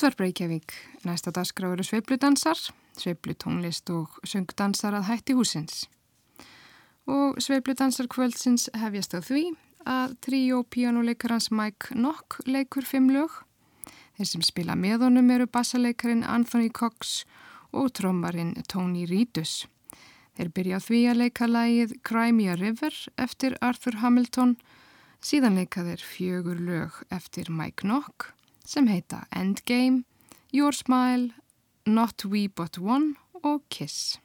Útvarp Reykjavík. Næsta dagskrá eru sveipludansar, sveiplutónlist og söngdansar að hætti húsins. Og sveipludansar kvöldsins hefjast á því að tríó píjánuleikarans Mike Nock leikur fimm lög. Þeir sem spila með honum eru bassaleikarin Anthony Cox og trommarinn Tony Rítus. Þeir byrja á því að leika lægið Crimea River eftir Arthur Hamilton, síðan leika þeir fjögur lög eftir Mike Nock sem heita Endgame, Your Smile, Not We But One og Kiss.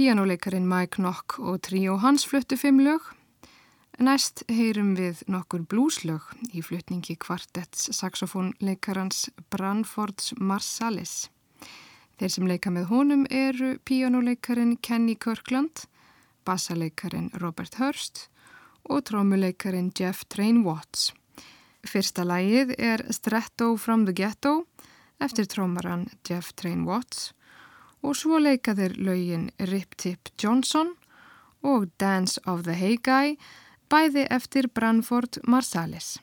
Pianoleikarin Mike Nock og tríó hans fluttu fimm lög. Næst heyrum við nokkur blúslög í flutningi kvartetts saxofónleikarans Branfords Marsalis. Þeir sem leika með honum eru pianoleikarin Kenny Kirkland, bassaleikarin Robert Hurst og trómuleikarin Jeff Train Watts. Fyrsta lægið er Stretto from the Ghetto eftir trómaran Jeff Train Watts og svo leika þeir lögin Rip Tip Johnson og Dance of the Hay Guy bæði eftir Branford Marsalis.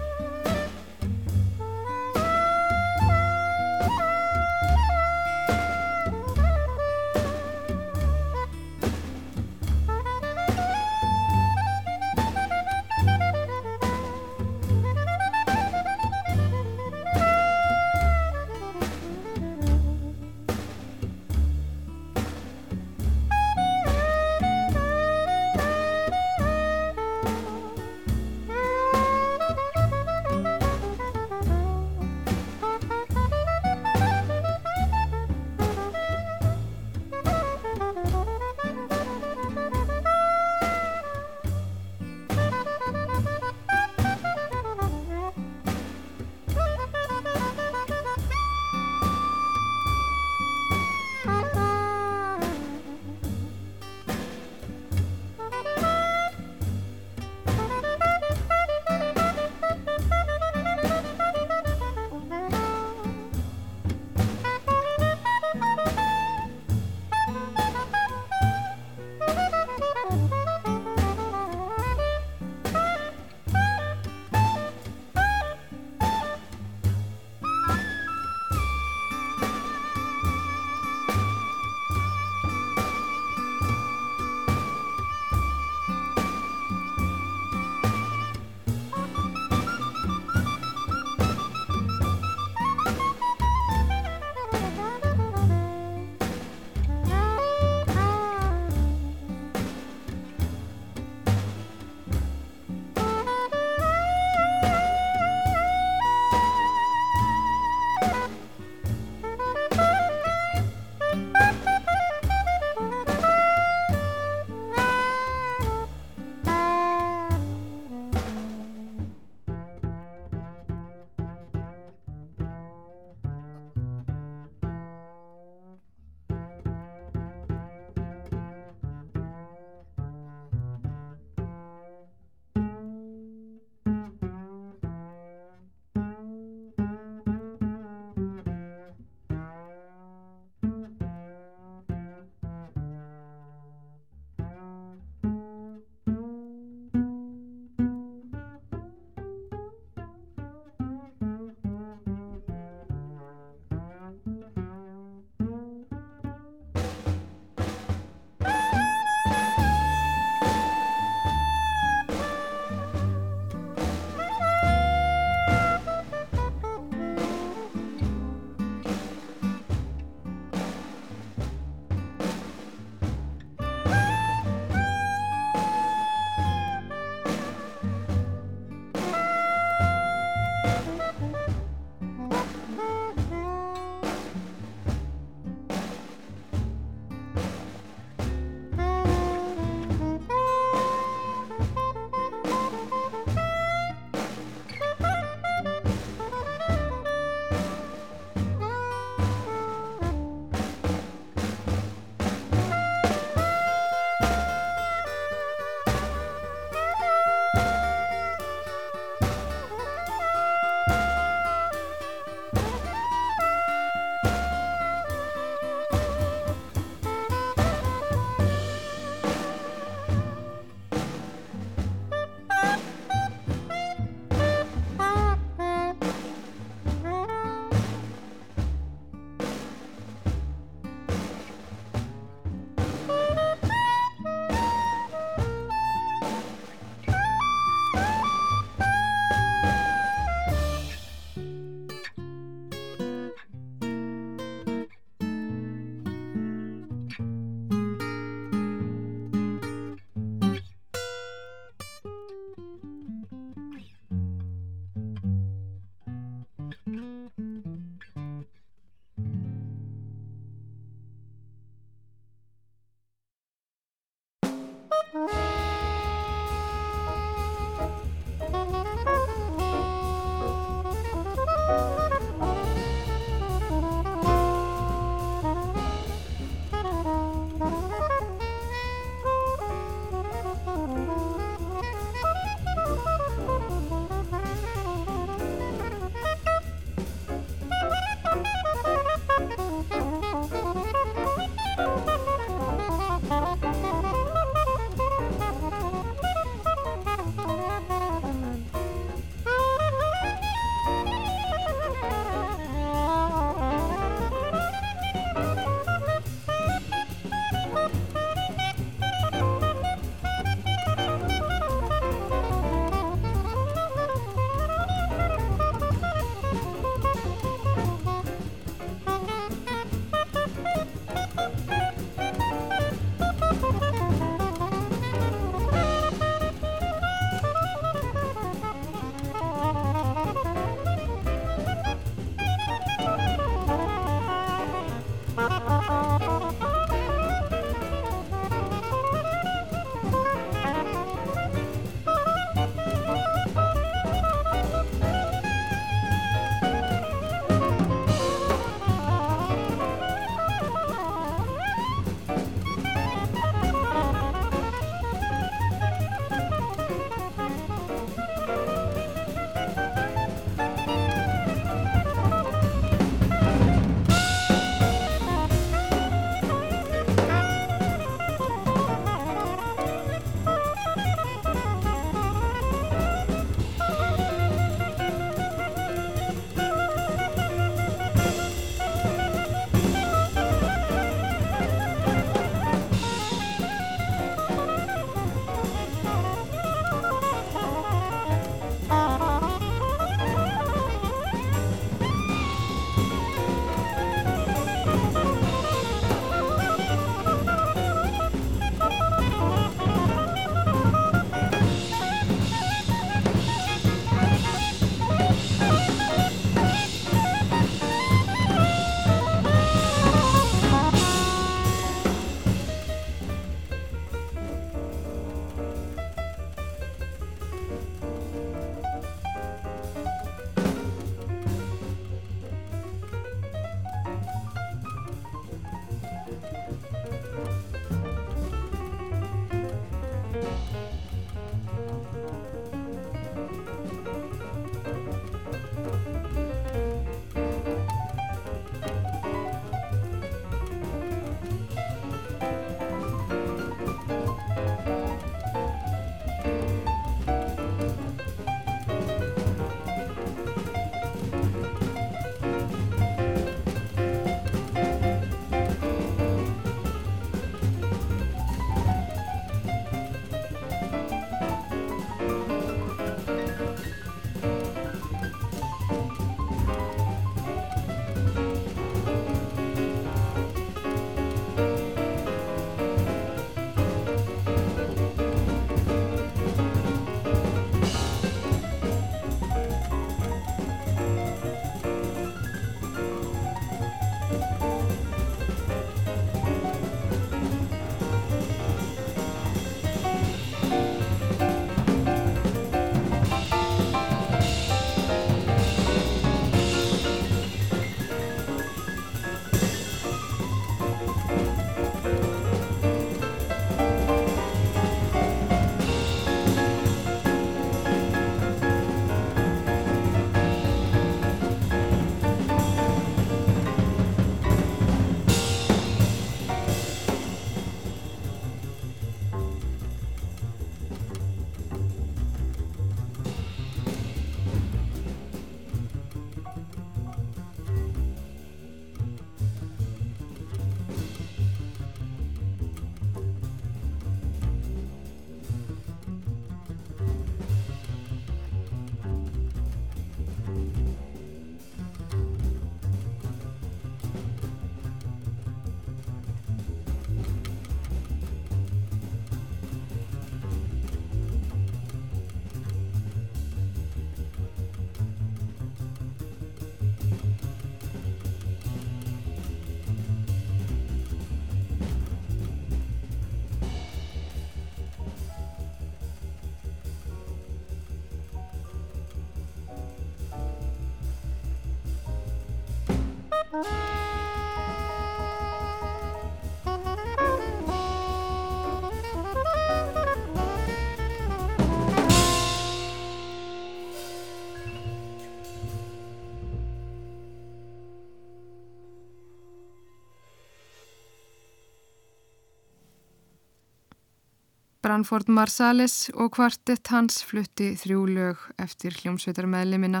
Branford Marsalis og kvartett hans flutti þrjú lög eftir hljómsveitarmeðlimina.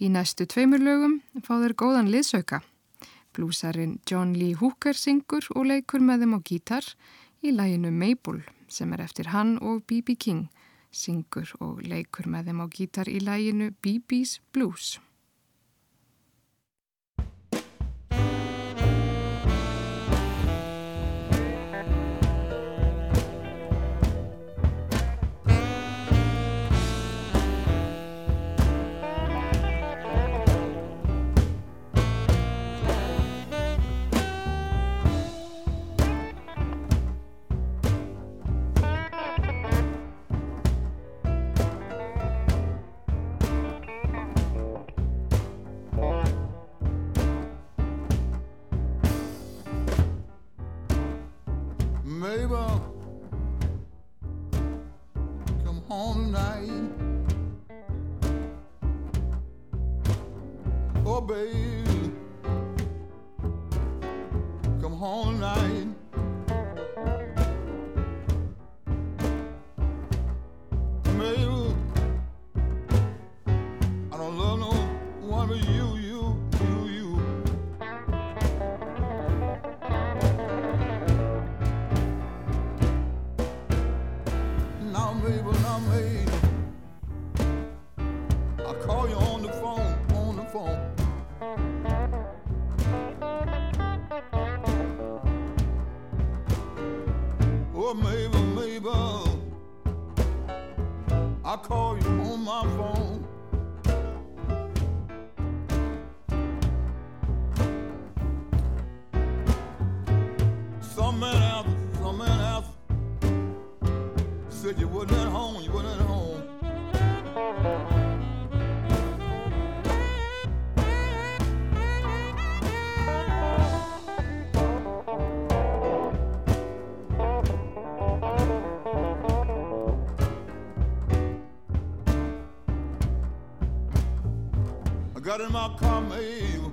Í næstu tveimur lögum fá þeir góðan liðsauka. Blúsarinn John Lee Hooker syngur og leikur með þeim á gítar í læginu Mabel sem er eftir hann og B.B. King syngur og leikur með þeim á gítar í læginu B.B.'s Blues. Oh, Mabel, Mabel, I call you on my phone. Some man else, some man else said you wasn't at home, you wasn't at home. Car, Mabel.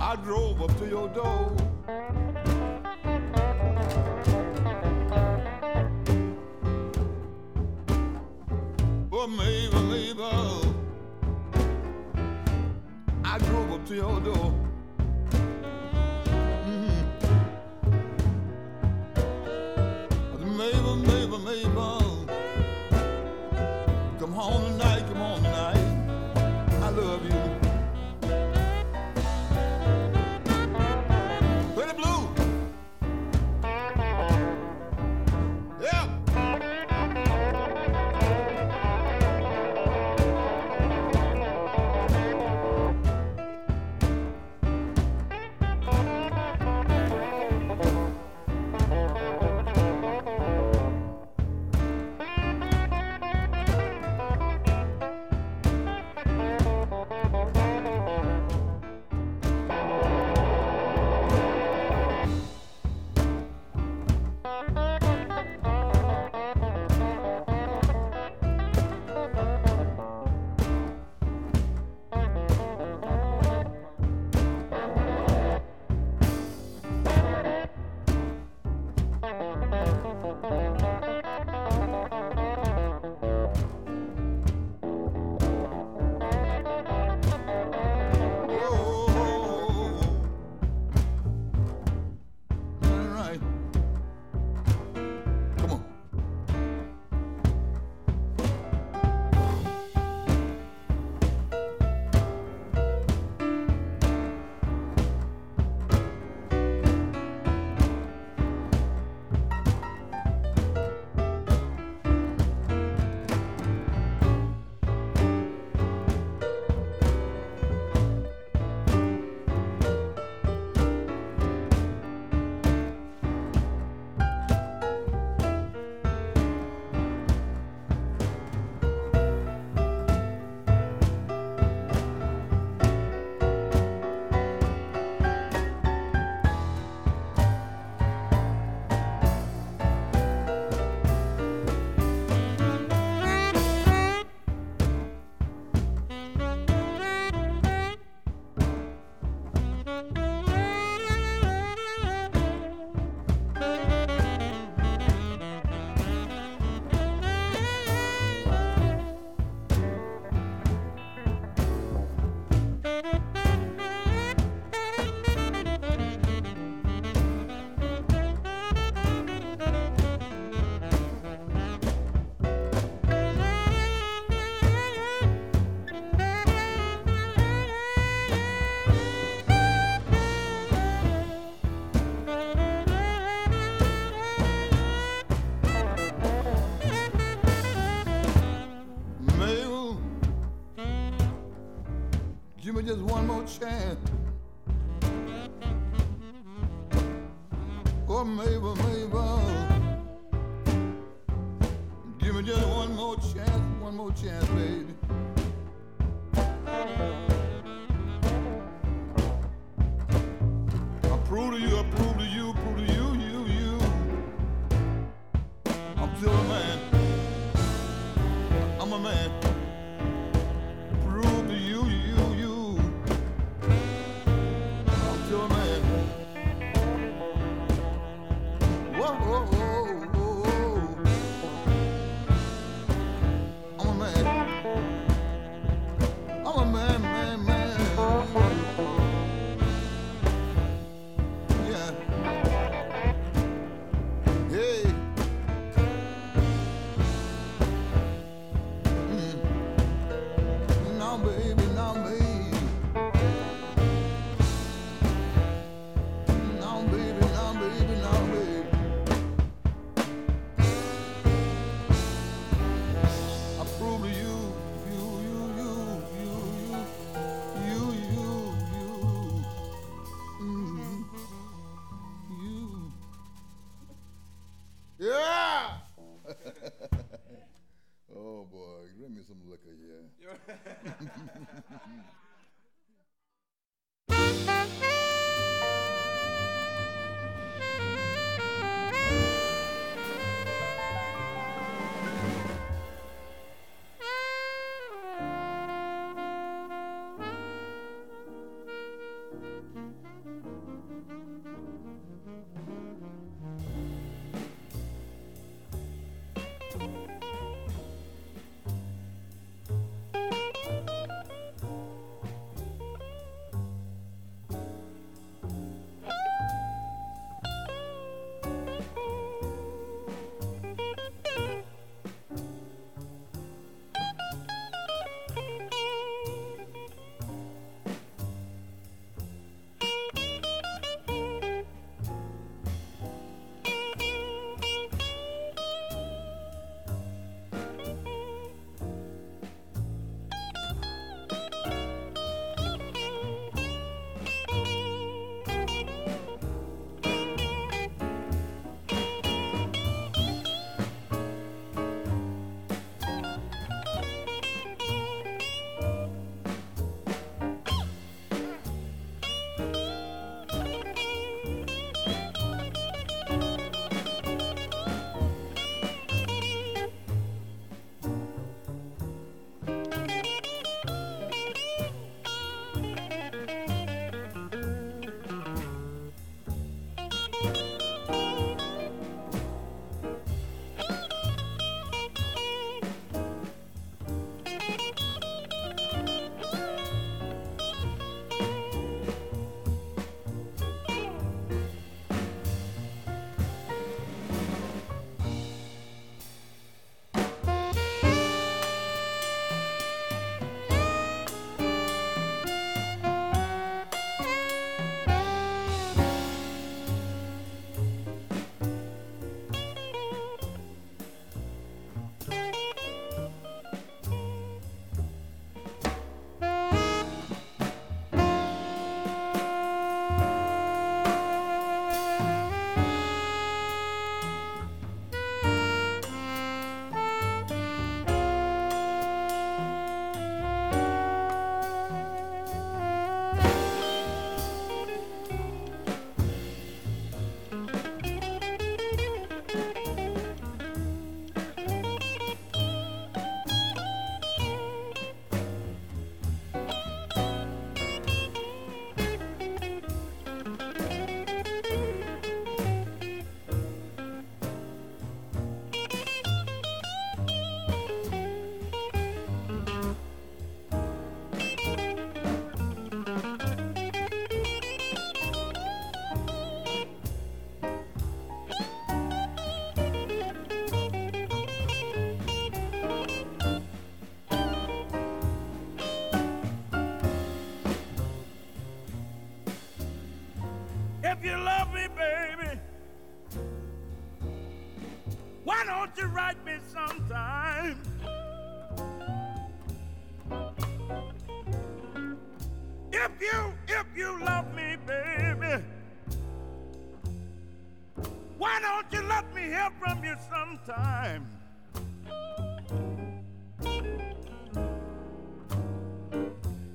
I drove up to your door. Oh, Mabel, Mabel. I drove up to your door. just one more chance. Don't you write me sometime? If you, if you love me, baby, why don't you let me hear from you sometime?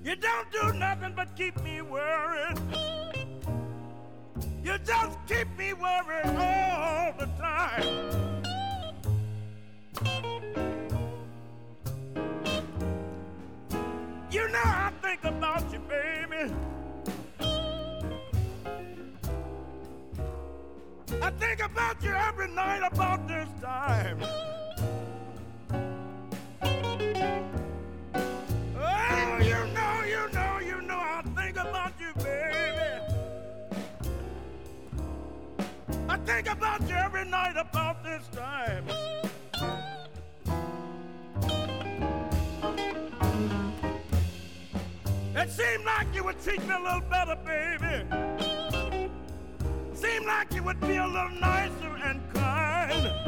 You don't do nothing but keep me worried. You just keep me worried all the time. Think about you every night about this time. Oh, you know, you know, you know I think about you, baby. I think about you every night about this time. It seemed like you would treat me a little better, baby. Seemed like you would be a little nicer and kind.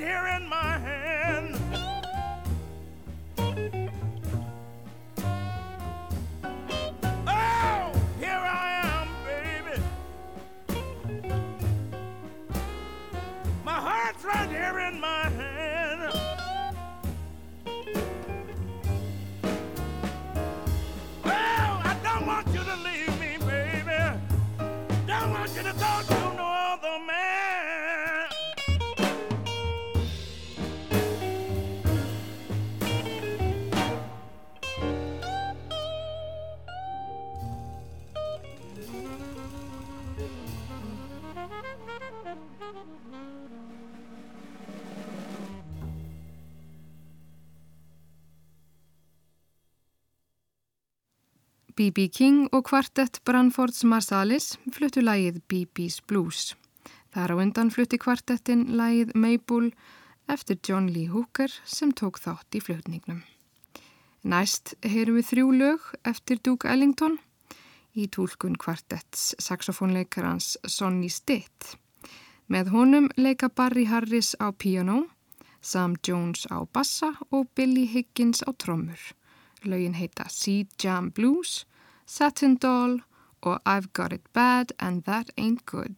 hear B.B. King og kvartett Branfords Marsalis fluttu lægið B.B.'s Blues. Þar á undan flutti kvartettin lægið Maple eftir John Lee Hooker sem tók þátt í flutningnum. Næst heyrum við þrjú lög eftir Duke Ellington í tólkun kvartetts saxofónleikarans Sonny Stitt. Með honum leika Barry Harris á piano, Sam Jones á bassa og Billy Higgins á trommur. Laugin heita Seed Jam Blues, Satin Doll or I've Got It Bad and That Ain't Good.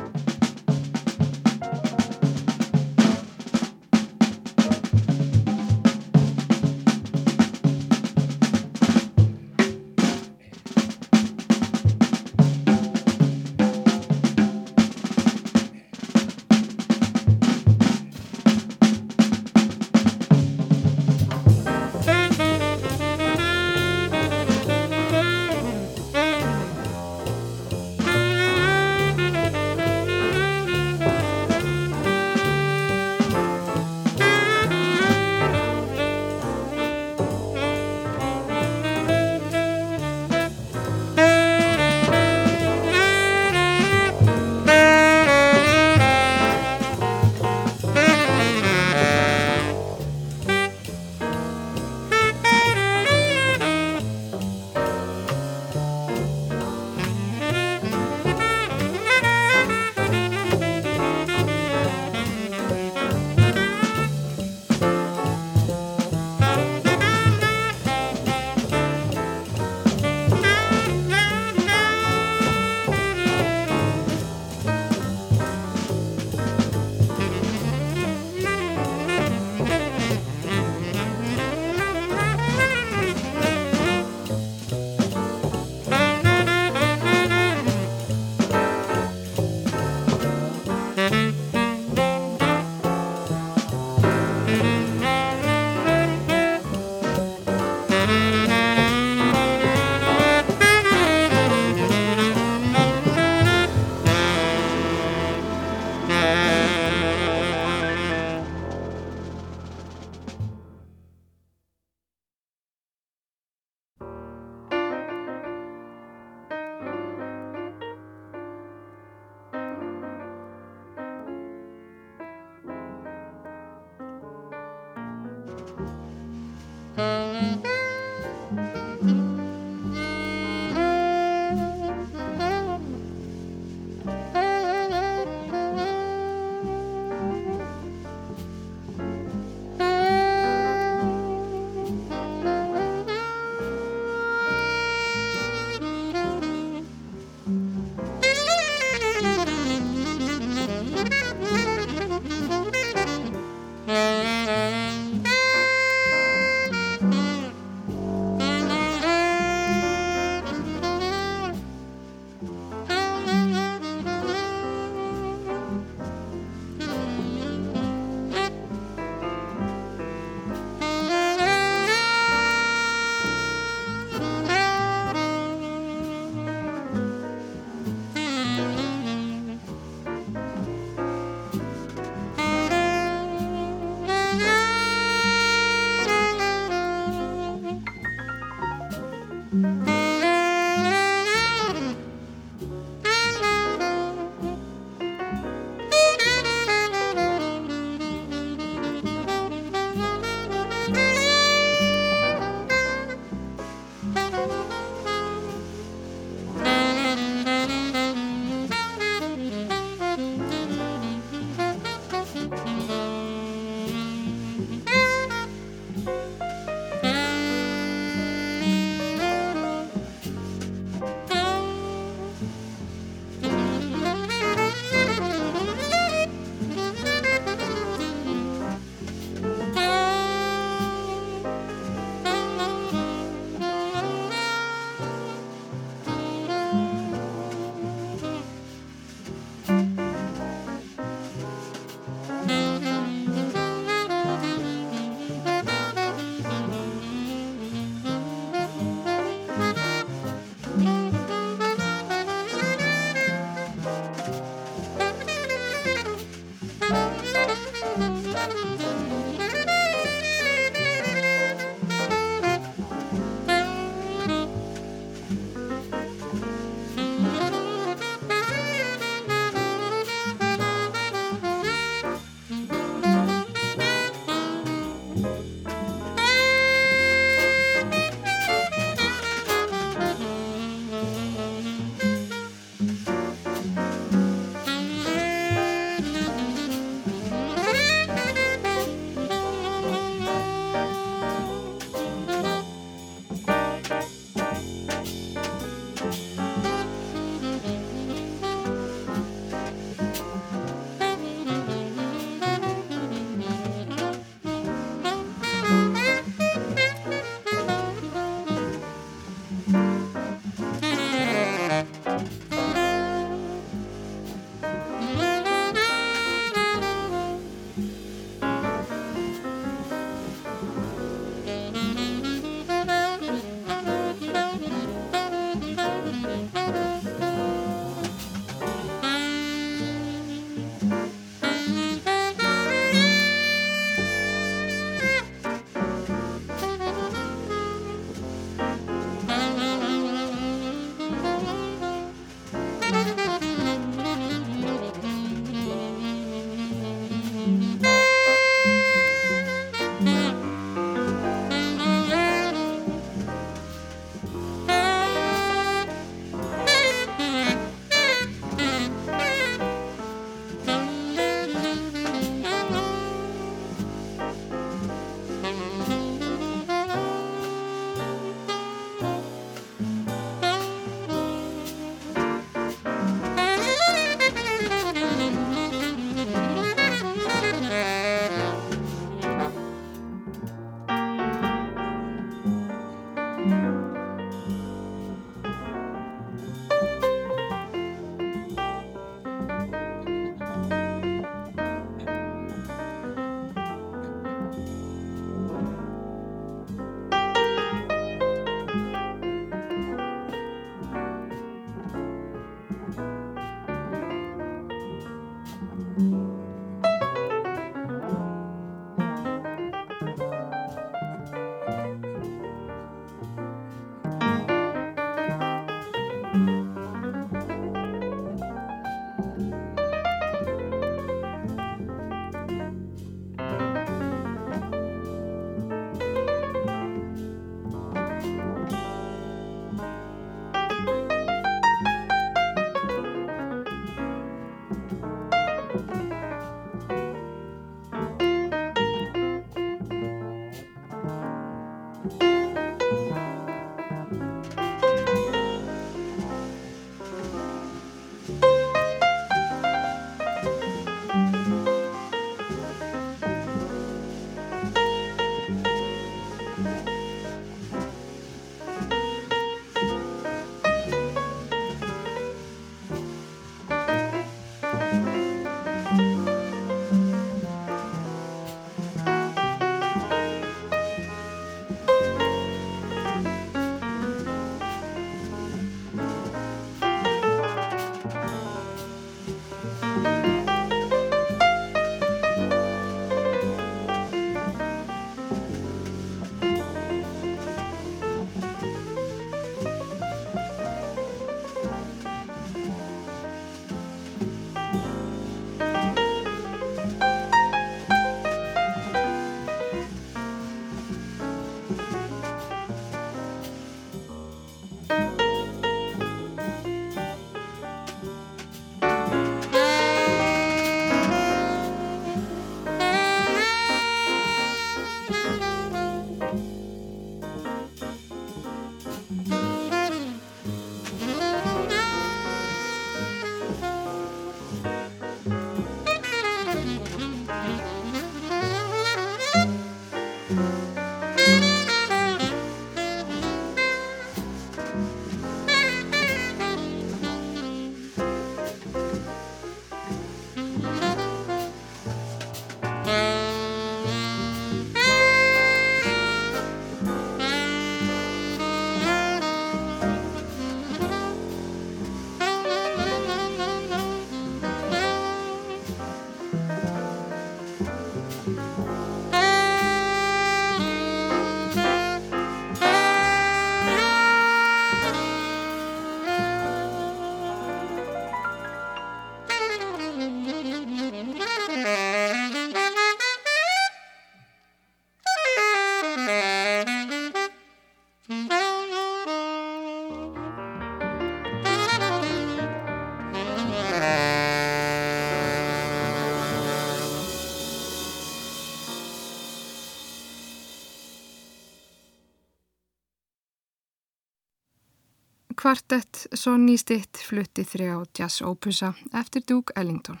Kvartett Sonny Stitt flutti þrjá jazz opusa eftir Duke Ellington.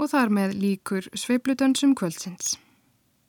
Og þar með líkur sveipludansum kvöldsins.